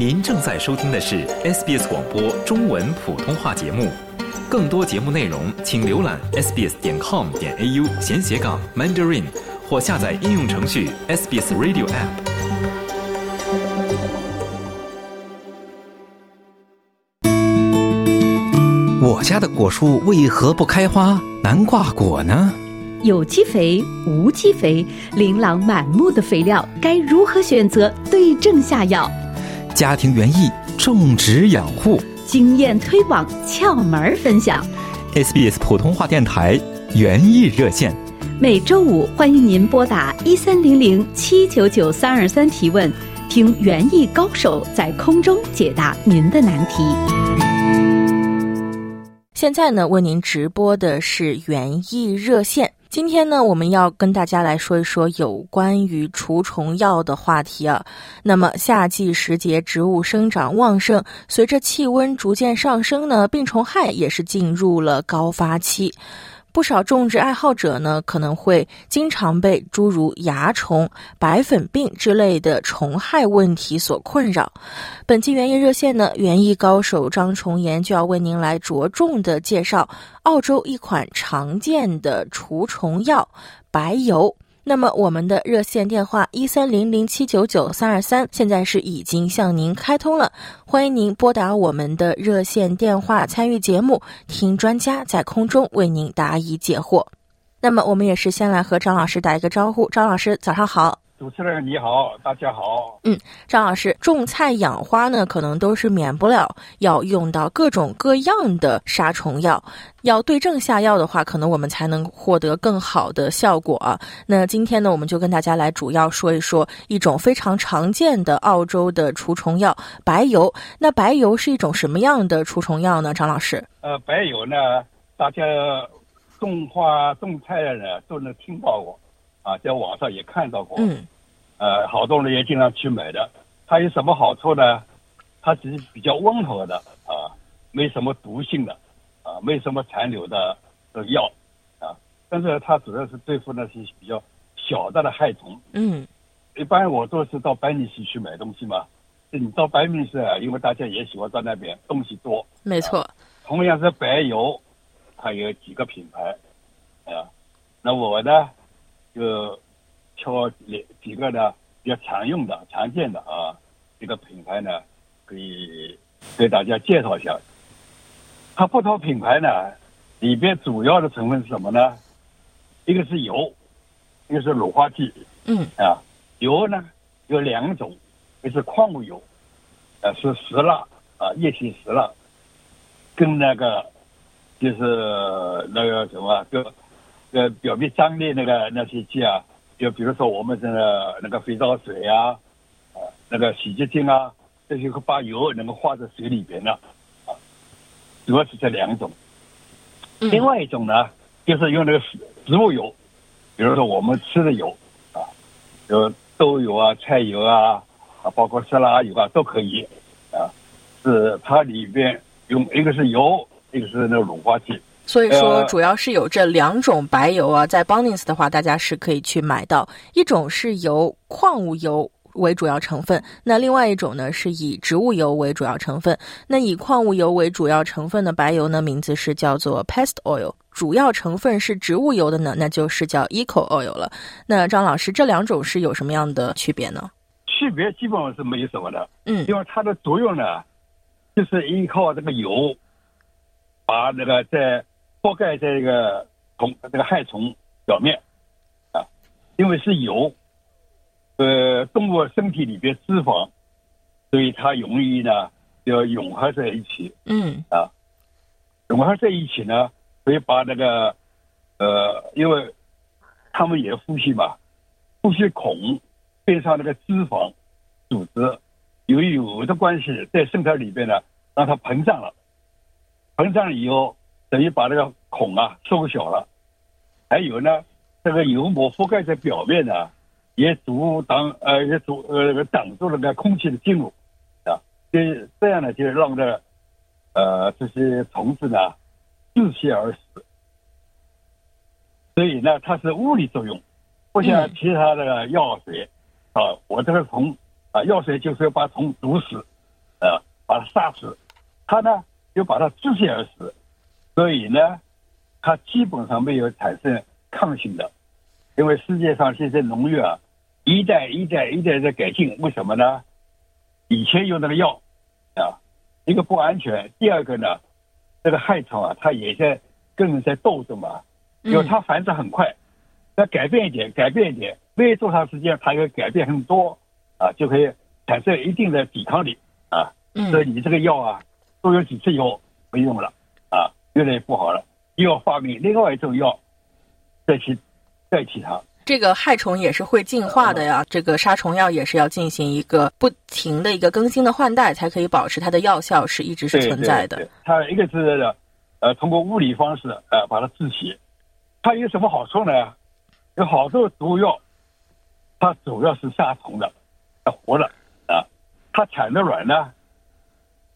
您正在收听的是 SBS 广播中文普通话节目。更多节目内容，请浏览 sbs 点 com 点 au 闲斜杠 mandarin，或下载应用程序 SBS Radio App。我家的果树为何不开花、难挂果呢？有机肥、无机肥，琳琅满目的肥料，该如何选择？对症下药。家庭园艺种植养护经验推广窍门分享。，SBS 普通话电台园艺热线。每周五欢迎您拨打一三零零七九九三二三提问，听园艺高手在空中解答您的难题。现在呢，为您直播的是园艺热线。今天呢，我们要跟大家来说一说有关于除虫药的话题啊。那么夏季时节，植物生长旺盛，随着气温逐渐上升呢，病虫害也是进入了高发期。不少种植爱好者呢，可能会经常被诸如蚜虫、白粉病之类的虫害问题所困扰。本期园艺热线呢，园艺高手张崇岩就要为您来着重的介绍澳洲一款常见的除虫药——白油。那么我们的热线电话一三零零七九九三二三现在是已经向您开通了，欢迎您拨打我们的热线电话参与节目，听专家在空中为您答疑解惑。那么我们也是先来和张老师打一个招呼，张老师早上好。主持人你好，大家好。嗯张老师，种菜养花呢，可能都是免不了要用到各种各样的杀虫药，要对症下药的话，可能我们才能获得更好的效果啊。那今天呢，我们就跟大家来主要说一说一种非常常见的澳洲的除虫药——白油。那白油是一种什么样的除虫药呢？张老师？呃，白油呢，大家种花种菜的人都能听到过，啊，在网上也看到过。嗯呃，好多人也经常去买的。它有什么好处呢？它只是比较温和的啊，没什么毒性的啊，没什么残留的的药啊。但是它主要是对付那些比较小的的害虫。嗯一般我都是到白米市去买东西嘛。你到白米市啊，因为大家也喜欢到那边东西多。没错。同样是白油，它有几个品牌，啊，那我呢就挑两几个呢比较常用的、常见的啊，这个品牌呢可以给大家介绍一下。它不同品牌呢里边主要的成分是什么呢？一个是油，一个是乳化剂嗯啊。油呢有两种，一个是矿物油，啊是石蜡啊，液体石蜡。跟那个就是那个什么，就呃表面张力那个那些剂啊，就比如说我们这个那个肥皂水啊，啊那个洗洁精啊，这些会把油能够化在水里边的，啊，主要是这两种。嗯另外一种呢，就是用那个植植物油，比如说我们吃的油啊，有豆油啊、菜油啊，啊包括色拉油啊都可以啊，是它里边用一个是油，一个是那个乳化剂。所以说，呃主要是有这两种白油啊，在 Bunnings 的话，大家是可以去买到。一种是由矿物油为主要成分，那另外一种呢是以植物油为主要成分。那以矿物油为主要成分的白油呢，名字是叫做 Pest Oil。主要成分是植物油的呢，那就是叫 Eco Oil 了。那张老师，这两种是有什么样的区别呢？区别基本上是没有什么的，嗯因为它的作用呢，就是依靠这个油，把那个在覆盖在这个虫这个害虫表面啊，因为是油，呃，动物身体里边脂肪，所以它容易呢要融合在一起，嗯。啊融合在一起呢，所以把那个呃，因为它们也呼吸嘛，呼吸孔边上那个脂肪组织由于油的关系，在身体里边呢，让它膨胀了，膨胀了以后等于把那个孔啊缩小了，还有呢，这个油膜覆盖在表面呢，也阻挡呃也阻呃挡住那个空气的进入。啊，这这样呢就让这呃这些虫子呢窒息而死。所以呢，它是物理作用，不像其他的药水。啊，我这个虫啊，药水就是要把虫毒死，啊，把它杀死。它呢就把它窒息而死，所以呢，它基本上没有产生抗性的。因为世界上现在农药啊，一代一代一代在改进，为什么呢？以前用那个药啊，一个不安全，第二个呢，这个害虫啊，它也在跟人在斗争嘛，因为它繁殖很快，要改变一点，改变一点，没多长时间，它又改变很多啊，就可以产生一定的抵抗力啊。所以你这个药啊，都有几次以后没用了啊，越来越不好了，又要发明另外一种药再去。代替它，这个害虫也是会进化的呀。这个杀虫药也是要进行一个不停的一个更新的换代，才可以保持它的药效是一直是存在的。它一个是呃通过物理方式呃把它窒息，它有什么好处呢？有好多毒药，它主要是杀虫的，活的啊。它产的卵呢，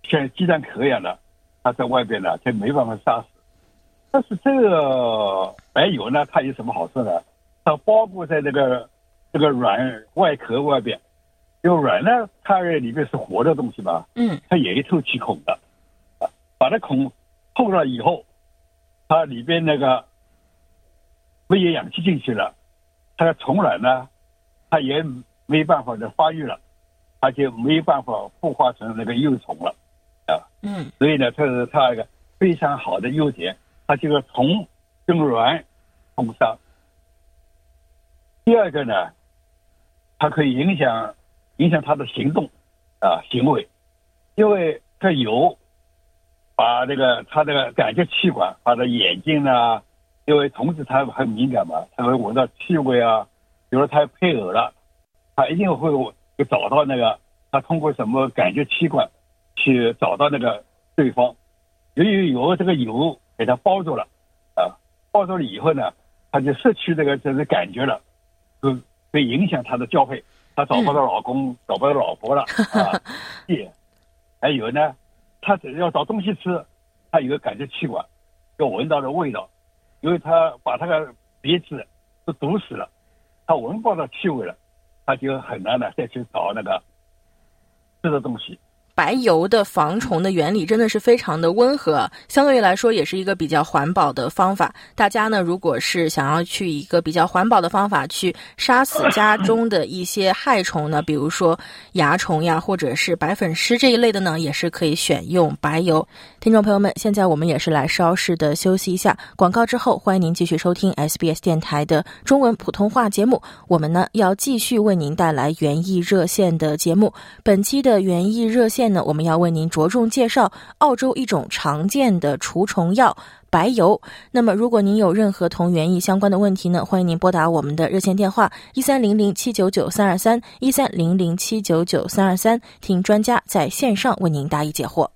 像鸡蛋壳一样的，它在外边呢，就没办法杀死。但是这个白油呢，它有什么好处呢？它包裹在这个这个软外壳外边，因为软呢，它里面是活的东西嘛，嗯，它也有透气孔的，啊，把它孔透了以后，它里边那个没有氧气进去了，它的虫卵呢，它也没办法的发育了，它就没办法孵化成那个幼虫了，啊，嗯，所以呢，这是它一个非常好的优点。它这个虫跟卵通杀。第二个呢，它可以影响影响他的行动啊行为，因为它有把这个他这个感觉器官，它的眼睛啊，因为同时他很敏感嘛，他会闻到气味啊，比如它配偶了，他一定会会找到那个，他通过什么感觉器官去找到那个对方，由于有这个油。给它包住了，啊，包住了以后呢，他就失去这个这个感觉了，就会影响他的交配，他找不到老公，找不到老婆了啊。也还有呢，他要找东西吃，他有个感觉器官，要闻到的味道，因为他把他的鼻子都堵死了，他闻不到气味了，他就很难呢再去找那个吃的东西。白油的防虫的原理真的是非常的温和，相对于来说也是一个比较环保的方法。大家呢，如果是想要去一个比较环保的方法去杀死家中的一些害虫呢，比如说蚜虫呀，或者是白粉虱这一类的呢，也是可以选用白油。听众朋友们，现在我们也是来稍事的休息一下，广告之后欢迎您继续收听 SBS 电台的中文普通话节目。我们呢要继续为您带来园艺热线的节目，本期的园艺热线。呢，我们要为您着重介绍澳洲一种常见的除虫药——白油。那么，如果您有任何同园艺相关的问题呢，欢迎您拨打我们的热线电话一三零零七九九三二三一三零零七九九三二三，听专家在线上为您答疑解惑。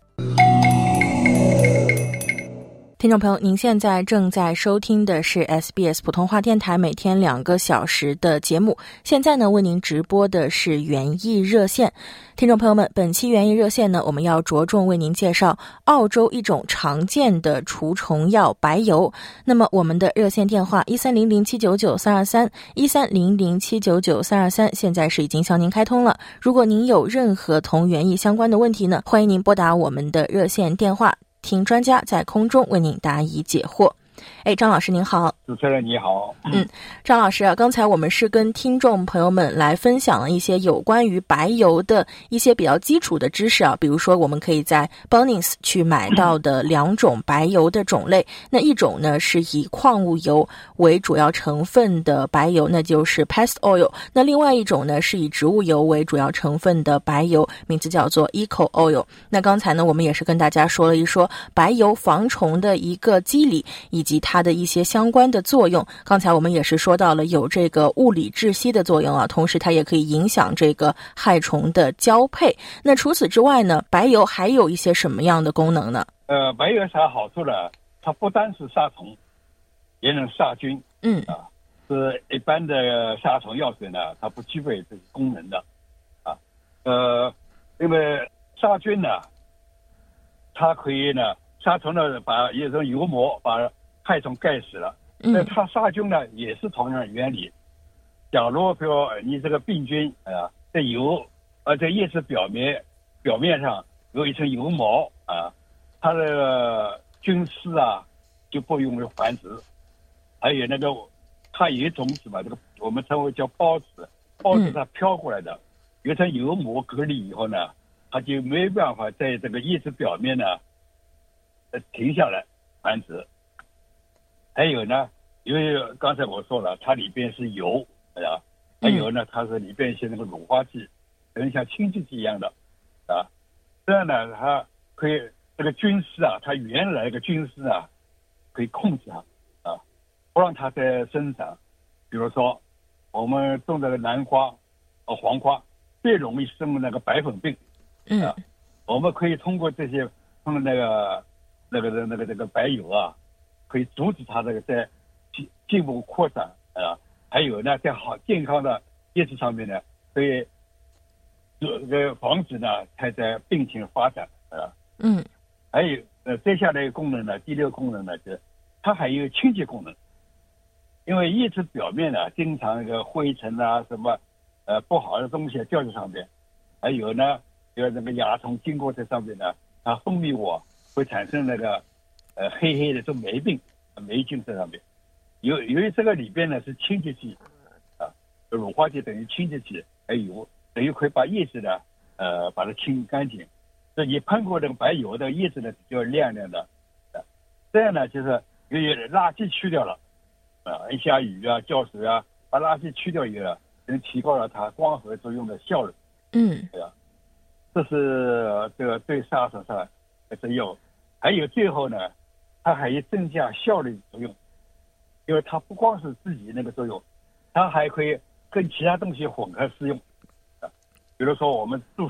听众朋友，您现在正在收听的是 SBS 普通话电台每天两个小时的节目。现在呢，为您直播的是园艺热线。听众朋友们，本期园艺热线呢，我们要着重为您介绍澳洲一种常见的除虫药——白油。那么，我们的热线电话一三零零七九九三二三一三零零七九九三二三，现在是已经向您开通了。如果您有任何同园艺相关的问题呢，欢迎您拨打我们的热线电话。听专家在空中为您答疑解惑。哎，张老师您好，主持人你好。嗯，张老师啊，刚才我们是跟听众朋友们来分享了一些有关于白油的一些比较基础的知识啊，比如说我们可以在 bonnings 去买到的两种白油的种类，那一种呢是以矿物油为主要成分的白油，那就是 Pest Oil；那另外一种呢是以植物油为主要成分的白油，名字叫做 Eco Oil。那刚才呢，我们也是跟大家说了一说白油防虫的一个机理以及。它的一些相关的作用，刚才我们也是说到了有这个物理窒息的作用啊，同时它也可以影响这个害虫的交配。那除此之外呢，白油还有一些什么样的功能呢？呃，白油啥好处呢？它不单是杀虫，也能杀菌。嗯啊，是一般的杀虫药水呢，它不具备这个功能的。啊，呃，因为杀菌呢，它可以呢。杀虫呢，把一种油膜把害虫盖死了。那它杀菌呢，也是同样的原理。假如说你这个病菌啊，在油啊在叶子表面表面上有一层油毛啊，它的菌丝啊就不用于繁殖。还有那个，它有种子嘛，这个我们称为叫孢子，孢子它飘过来的，有层油膜隔离以后呢，它就没办法在这个叶子表面呢，呃停下来繁殖。还有呢，因为刚才我说了，它里边是油，啊，还有呢，它是里边一些那个乳化剂，等于像清洁剂一样的，啊，这样呢，它可以这个菌丝啊，它原来那个菌丝啊，可以控制它。啊不让它再生长，比如说我们种这个南瓜和黄瓜，最容易生那个白粉病。嗯，我们可以通过这些，通过那个那个那个那个白油啊，可以阻止它这个在进进一步扩展啊。还有呢，在好健康的叶子上面呢，可以这个防止呢它在病情发展啊。嗯，还有呃，接下来一个功能呢，第六个功能呢，就是它还有清洁功能。因为叶子表面呢，经常那个灰尘啊，什么，呃，不好的东西掉在上面，还有呢，有那个蚜虫经过这上面呢，它分泌物会产生那个，呃，黑黑的这霉病，霉菌在上面。由由于这个里边呢是清洁剂，啊，乳化剂等于清洁剂，还有等于可以把叶子呢，呃，把它清干净。所以你喷过这个白油的叶子呢，就亮亮的，啊，这样呢就是由于垃圾去掉了。啊，一下雨啊，浇水啊，把垃圾去掉以后，能提高了它光合作用的效率。嗯，对吧？这是这个对杀手上的药。还有最后呢，它还有增加效率作用，因为它不光是自己那个作用，它还可以跟其他东西混合使用。啊，比如说我们注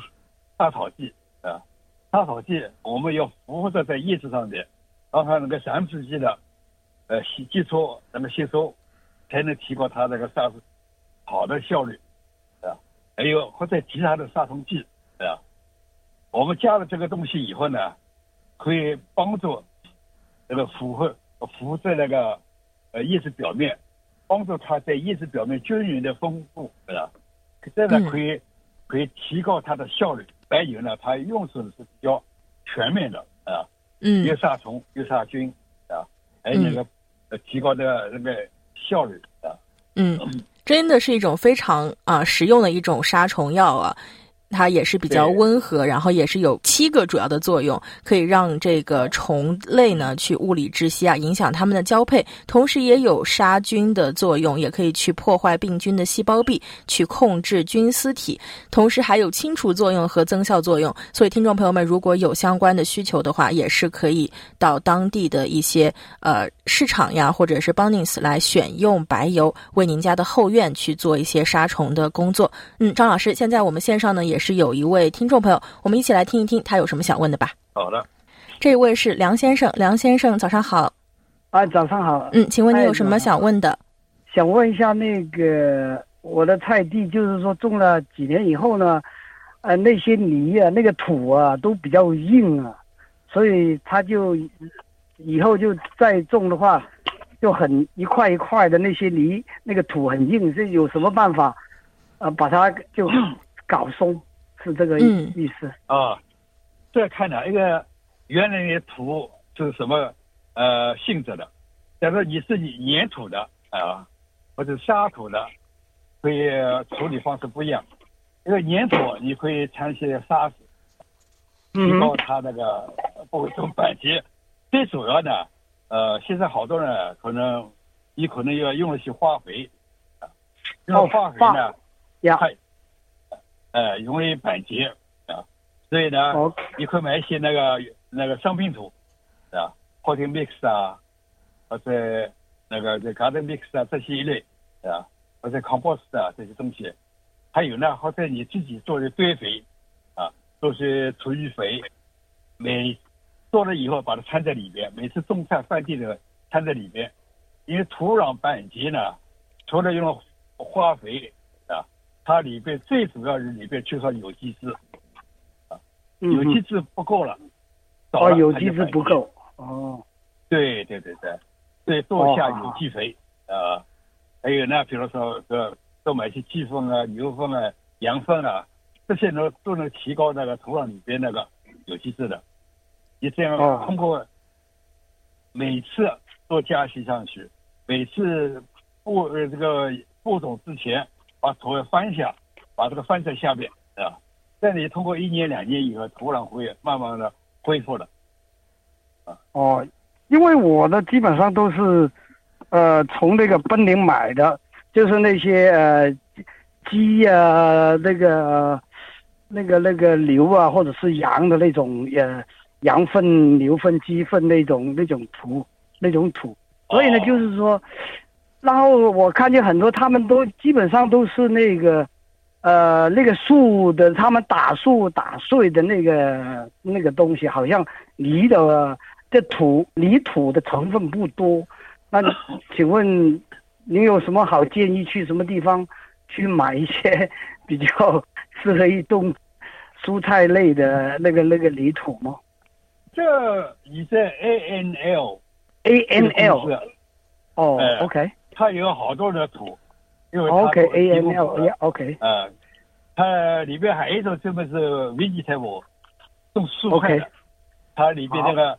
杀草剂啊，杀草剂我们要附着在叶子上面，让它那个散布剂的。呃，吸接触那么吸收，才能提高它这个杀好的效率，啊，还有或者其他的杀虫剂，啊，我们加了这个东西以后呢，可以帮助这个符合附在那个呃叶子表面，帮助它在叶子表面均匀的分布，啊，这呢可以可以提高它的效率。白油呢，它用处是比较全面的，啊，嗯，又杀虫又杀菌，啊，还有那个。呃，提高的那个效率啊，嗯，真的是一种非常啊实用的一种杀虫药啊。它也是比较温和，然后也是有七个主要的作用，可以让这个虫类呢去物理窒息啊，影响它们的交配，同时也有杀菌的作用，也可以去破坏病菌的细胞壁，去控制菌丝体，同时还有清除作用和增效作用。所以，听众朋友们如果有相关的需求的话，也是可以到当地的一些呃市场呀，或者是 Bunnings 来选用白油，为您家的后院去做一些杀虫的工作。嗯，张老师，现在我们线上呢也。是有一位听众朋友，我们一起来听一听他有什么想问的吧。好的，这位是梁先生，梁先生早上好。啊，早上好。嗯，请问你有什么想问的？想问一下那个我的菜地，就是说种了几年以后呢，呃，那些泥啊，那个土啊都比较硬啊，所以他就以后就再种的话，就很一块一块的那些泥，那个土很硬，是有什么办法呃把它就搞松？是这个意意思啊，这看呢，一个原来的土是什么呃性质的？假如你是粘土的啊，或者沙土的，可以处理方式不一样。因为粘土你可以掺些沙子，提高它那个不会种板结。最主要的，呃，现在好多人可能你可能要用一些化肥啊，用化肥呢，太。呃，容易板结啊，所以呢，你可以买一些那个那个商品土啊，potting mix 啊，或者那个这 garden mix 啊这些一类啊，或者 compost 啊这些东西，还有呢，或者你自己做的堆肥啊，都是厨余肥，每做了以后把它掺在里边，每次种菜翻地的掺在里边，因为土壤板结呢，除了用化肥。它里边最主要是里边缺少有机质，啊，有机质不够了，哦，有机质不够，哦，对对对对，对，多下有机肥啊，还有呢，比如说呃，多买些鸡粪啊、牛粪啊、羊粪啊，这些呢都能提高那个土壤里边那个有机质的。你这样哦。通过每次都加息上去，每次播呃这个播种之前把土翻下，把这个翻在下面啊。这你通过一年两年以后，土壤会慢慢的恢复的。哦，因为我的基本上都是，呃，从那个奔宁买的，就是那些呃鸡啊，那个那个那个牛啊，或者是羊的那种呃羊粪、牛粪、鸡粪那种那种土那种土，所以呢，哦就是说，然后我看见很多他们都基本上都是那个。呃，那个树的，他们打树打碎的那个那个东西，好像泥的这土泥土的成分不多。那请问您有什么好建议？去什么地方去买一些比较 适合于种蔬菜类的那个那个泥土吗这你在 A N L？A N 这个公 L 哦哎，OK 它有好多的土，因为它 OK 都 A 提 N 供 L 土了呀 OK 呃，它里面还有一种成分是 vegetable 种蔬菜的，它里边那个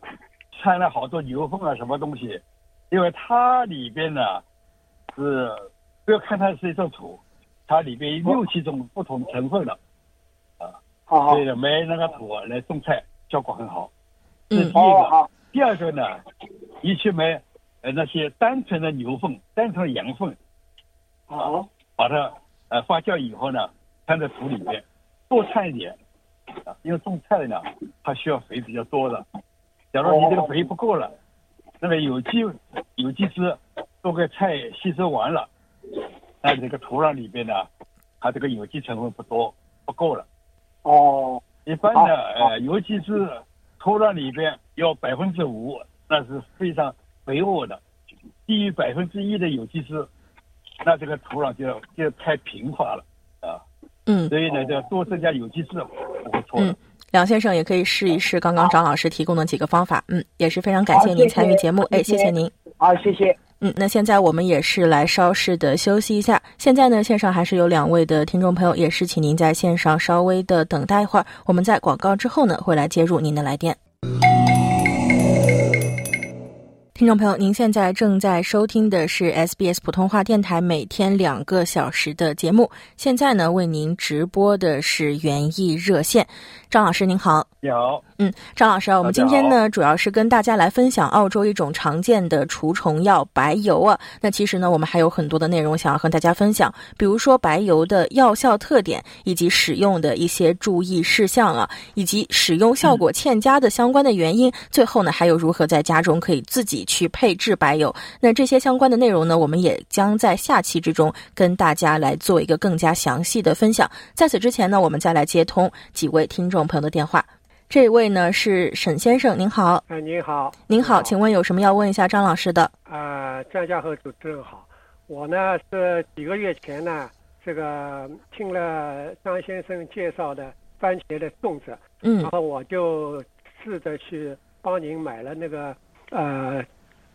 掺了好多牛粪啊什么东西，因为它里边呢是不要看它是一种土，它里边有六七种不同成分的，好好。所以呢买那个土来种菜效果很好。这是嗯。第一个，第二个呢，你去买呃那些单纯的牛粪、单纯的羊粪，好把它呃发酵以后呢，掺在土里面，多掺一点啊，因为种菜呢，它需要肥比较多的。假如你这个肥不够了，那个有机有机质都给菜吸收完了，那这个土壤里边呢，它这个有机成分不多，不够了。哦一般的呃有机质土壤里边要百分之五，那是非常肥沃的。低于百分之一的有机质，那这个土壤就就太贫乏了啊。嗯所以呢，就要多增加有机质不会错的嗯。梁先生也可以试一试刚刚张老师提供的几个方法。嗯，也是非常感谢您参与节目。哎，谢谢您。好，谢谢。嗯，那现在我们也是来稍事的休息一下。现在呢，线上还是有两位的听众朋友，也是请您在线上稍微的等待一会儿。我们在广告之后呢，会来接入您的来电。听众朋友，您现在正在收听的是 SBS 普通话电台每天两个小时的节目。现在呢，为您直播的是园艺热线。张老师您好，你好，嗯，张老师啊，我们今天呢，主要是跟大家来分享澳洲一种常见的除虫药白油啊。那其实呢，我们还有很多的内容想要和大家分享，比如说白油的药效特点，以及使用的一些注意事项啊，以及使用效果欠佳的相关的原因。最后呢，还有如何在家中可以自己去配置白油。那这些相关的内容呢，我们也将在下期之中跟大家来做一个更加详细的分享。在此之前呢，我们再来接通几位听众朋友的电话。这位呢是沈先生，您好，哎，您好，您好，请问有什么要问一下张老师的？啊，专家和主持人好。我呢是几个月前呢，这个听了张先生介绍的番茄的种植，嗯然后我就试着去帮您买了那个呃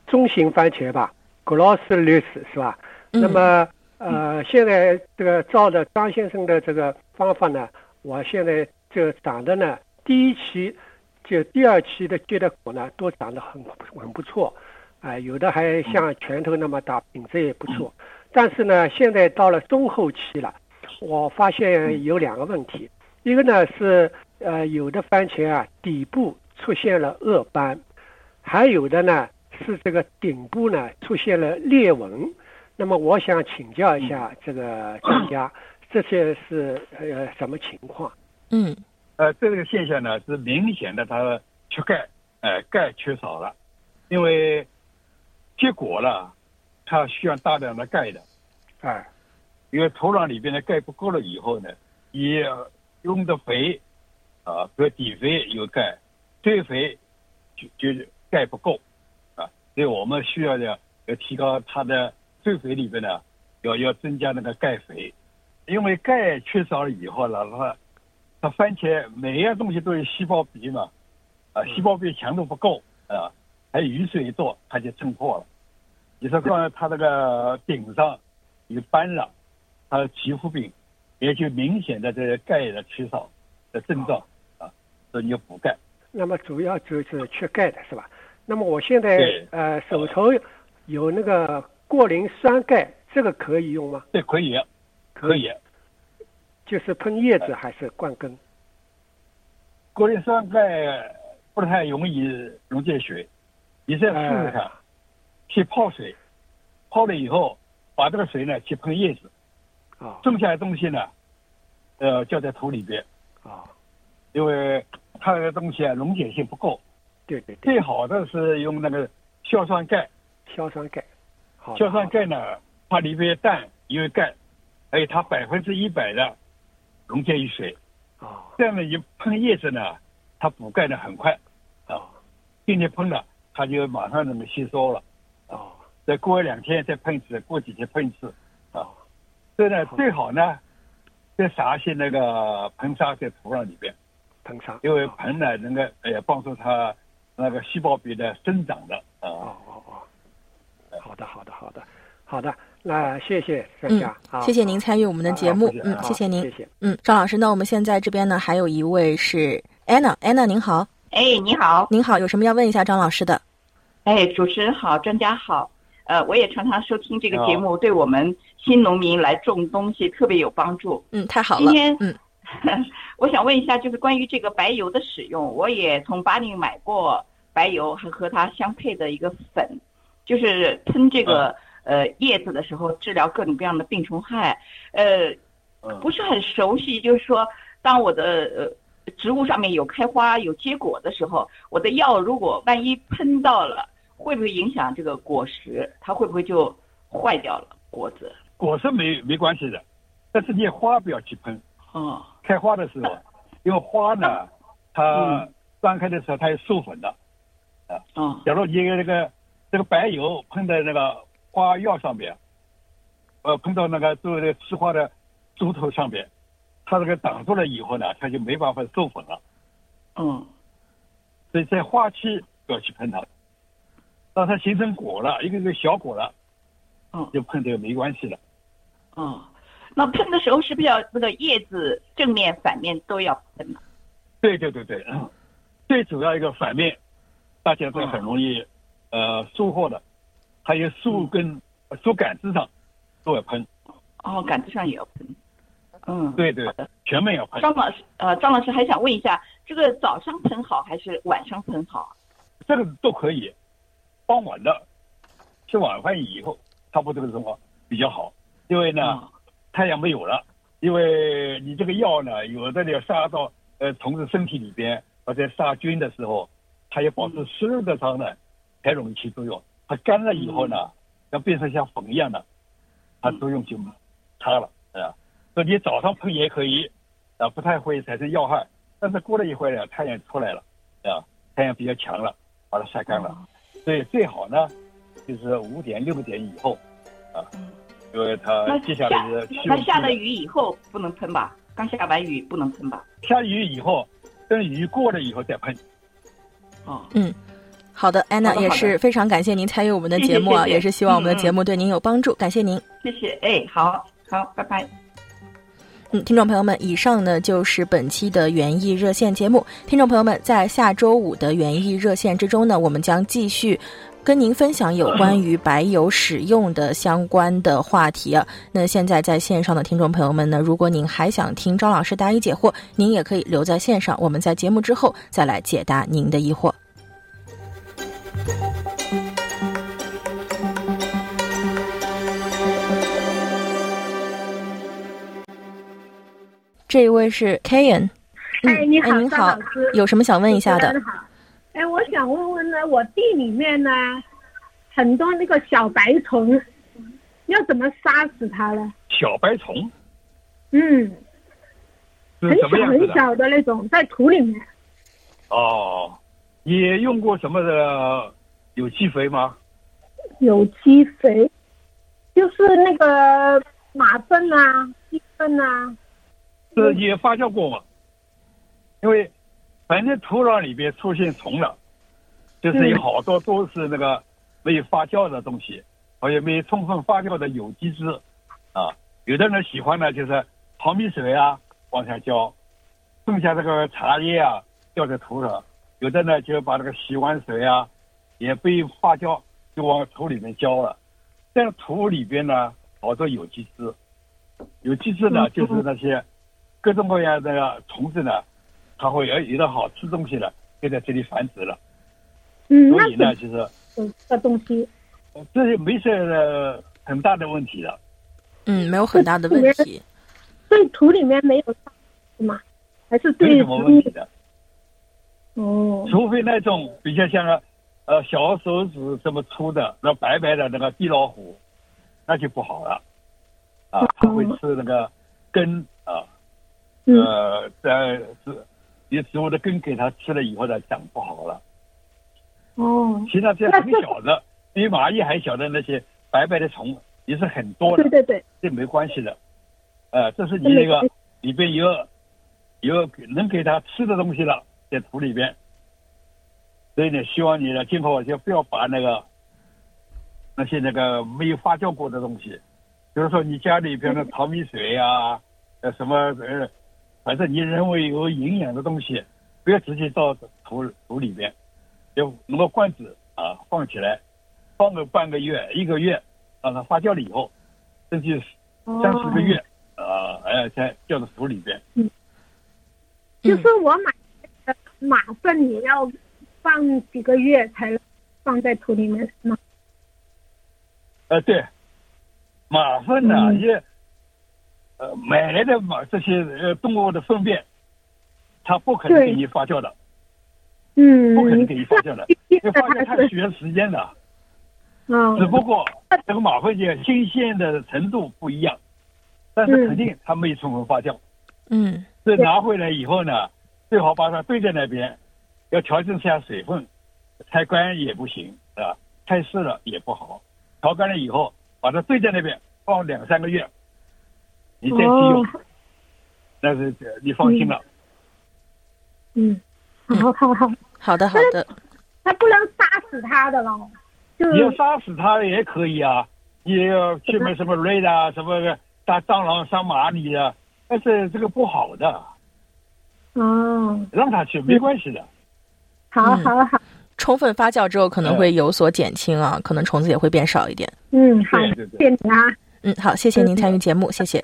中型番茄吧，Glossless 是吧？嗯那么呃，现在这个照着张先生的这个方法呢，我现在这长得呢，第一期就第二期的结的果呢，都长得很很不错，啊、有的还像拳头那么大，品质也不错。但是呢，现在到了中后期了，我发现有两个问题，一个呢是呃有的番茄啊底部出现了褐斑，还有的呢是这个顶部呢出现了裂纹。那么我想请教一下这个专家，这些是呃什么情况？嗯呃，这个现象呢是明显的，它缺钙，呃，钙缺少了，因为结果了，它需要大量的钙的，哎，因为土壤里边的钙不够了以后呢，你用的肥啊，比如底肥有钙，堆肥就就钙不够啊，所以我们需要的要提高它的堆肥里边呢，要要增加那个钙肥，因为钙缺少了以后呢，它它番茄每一样东西都有细胞壁嘛，啊，细胞壁强度不够啊，还有雨水一多，它就撑破了。你说刚才它那个顶上有斑了，它的皮肤病，也就明显的这个钙的缺少的症状啊，所以你要补钙。那么主要就是缺钙的是吧？那么我现在呃手头有那个过磷酸钙，这个可以用吗？对可以，可以。就是喷叶子还是灌根？过磷酸钙不太容易溶解水，你再试试看，去泡水，泡了以后把这个水呢去喷叶子，啊剩下的东西呢，呃，浇在土里边，啊，因为它那个东西啊溶解性不够，对对对，最好的是用那个硝酸钙。硝酸钙，好，硝酸钙呢，它里边氮有钙，而且它百分之一百的溶解于水。啊这样呢，你喷叶子呢，它补钙的很快，啊今天喷了，它就马上能够吸收了。啊再过两天再喷一次，过几天喷一次。啊这呢，最好呢，再撒一些那个硼砂在土壤里边，硼砂，因为硼呢能够哎呀帮助它那个细胞壁的生长的啊。哦哦哦，好的好的好的好的，那谢谢专嗯家，好，谢谢您参与我们的节目。嗯，谢谢您。谢，谢。嗯，张老师，那我们现在这边呢还有一位是 Anna，Anna 您好，哎，你好，您好，有什么要问一下张老师的？哎，主持人好，专家好，呃，我也常常收听这个节目，对我们新农民来种东西特别有帮助。嗯，太好了。今天，嗯，我想问一下，就是关于这个白油的使用，我也从巴黎买过白油，还和它相配的一个粉，就是喷这个、呃叶子的时候，治疗各种各样的病虫害。呃，嗯不是很熟悉，就是说，当我的呃植物上面有开花、有结果的时候，我的药如果万一喷到了，会不会影响这个果实？它会不会就坏掉了果子？果实没没关系的，但是你花不要去喷。哦，开花的时候，因为花呢，它嗯。张开的时候它有授粉的。哦，假如你那个这个白油喷在那个花药上面，呃，喷到那个做这个吃花的株头上面，它这个挡住了以后呢，它就没办法授粉了。嗯，所以在花期不要去喷它，让它形成果了，一个个小果了，嗯就喷这个没关系了。哦，那喷的时候是不是要那个叶子正面、反面都要喷呢？对对对对，嗯 最主要一个反面，大家都很容易、呃收获的，还有树根、树杆子上都要喷。哦，杆子上也要喷。嗯，对对。全面要喷。张老师，呃，张老师还想问一下，这个早上喷好还是晚上喷好？这个都可以，傍晚的吃晚饭以后，差不多这个时候比较好，因为呢、哦太阳没有了，因为你这个药呢，有的要杀到呃虫子身体里边，或者杀菌的时候，它要保持湿润的上呢，才容易起作用。它干了以后呢，要变成像粉一样的，它作用就差了，啊。所以你早上喷也可以，啊，不太会产生药害。但是过了一会儿呢，太阳出来了，啊，太阳比较强了，把它晒干了。所以最好呢，就是五点六点以后，啊，因为它那接下来的气温低那下了雨以后不能喷吧？刚下完雨不能喷吧？下雨以后，等雨过了以后再喷。哦，好的，安娜也是非常感谢您参与我们的节目啊，谢谢谢谢也是希望我们的嗯嗯节目对您有帮助，感谢您。谢谢，哎，好好，拜拜。嗯，听众朋友们，以上呢就是本期的园艺热线节目。听众朋友们，在下周五的园艺热线之中呢，我们将继续跟您分享有关于白油使用的相关的话题啊。那现在在线上的听众朋友们呢，如果您还想听张老师答疑解惑，您也可以留在线上，我们在节目之后再来解答您的疑惑。这一位是 Kayan，嗯，哎，你好，张您好有什么想问一下的。哎，我想问问呢，我地里面呢很多那个小白虫，要怎么杀死它呢？小白虫嗯，很小？很小的那种，在土里面。哦，你用过什么的有机肥吗？有机肥，就是那个马粪啊、鸡粪啊。是也发酵过吗？因为反正土壤里边出现虫了，就是有好多都是那个没有发酵的东西，还有没有充分发酵的有机质啊。有的人喜欢呢，就是淘米水啊往下浇，剩下这个茶叶啊掉在土壤，有有的呢就把这个洗碗水啊，也被发酵，就往土里面浇了。这样土里边呢，好多有机质，有机质呢就是那些各种各样的虫子呢，它会有有的好吃东西了，就在这里繁殖了。嗯，所以呢，那就是是这东西，这些没什很大的问题了。嗯，没有很大的问题。对土里面没有杀死吗？还是没对什么问题的，哦，除非那种比较像呃小手指这么粗的那白白的那个地老虎，那就不好了，啊，它会吃那个根啊，嗯呃，在植你植物的根给它吃了以后呢，长不好了。哦，其他这很小的，比蚂蚁还小的那些白白的虫也是很多的对，对对，这没关系的。呃，这是你那个里边有有能给它吃的东西了，在土里边。所以呢，希望你呢，今后就不要把那个那些那个没有发酵过的东西，比如说你家里边的淘米水呀、呃什么呃，反正你认为有营养的东西，不要直接倒土土里边，就弄个罐子啊放起来，放个半个月、一个月，让它发酵了以后，甚至三四个月啊，哎，才掉到土里边。就是我买的马粪也要放几个月才放在土里面，是吗？呃，对，马粪呢、嗯也呃买来的马这些呃动物的粪便，它不可能给你发酵的，嗯，不可能给你发酵的，因为发酵它是需要时间的。嗯只不过这个马粪的新鲜的程度不一样，但是肯定它没有充分发酵。嗯这拿回来以后呢，最好把它堆在那边，要调整一下水分，太干也不行啊，太湿了也不好。调干了以后，把它堆在那边放两三个月，你再去用，哦。那是你放心了。嗯，好好好，好的好的，他不能杀死他的咯，就你要杀死他也可以啊，你要去买什么瑞的啊，什么大蟑螂、杀蚂蚁啊，但是这个不好的，哦，让他去没关系的。好好好，充分发酵之后可能会有所减轻啊，可能虫子也会变少一点。嗯，好，谢谢您啊。嗯，好，谢谢您参与节目，谢谢。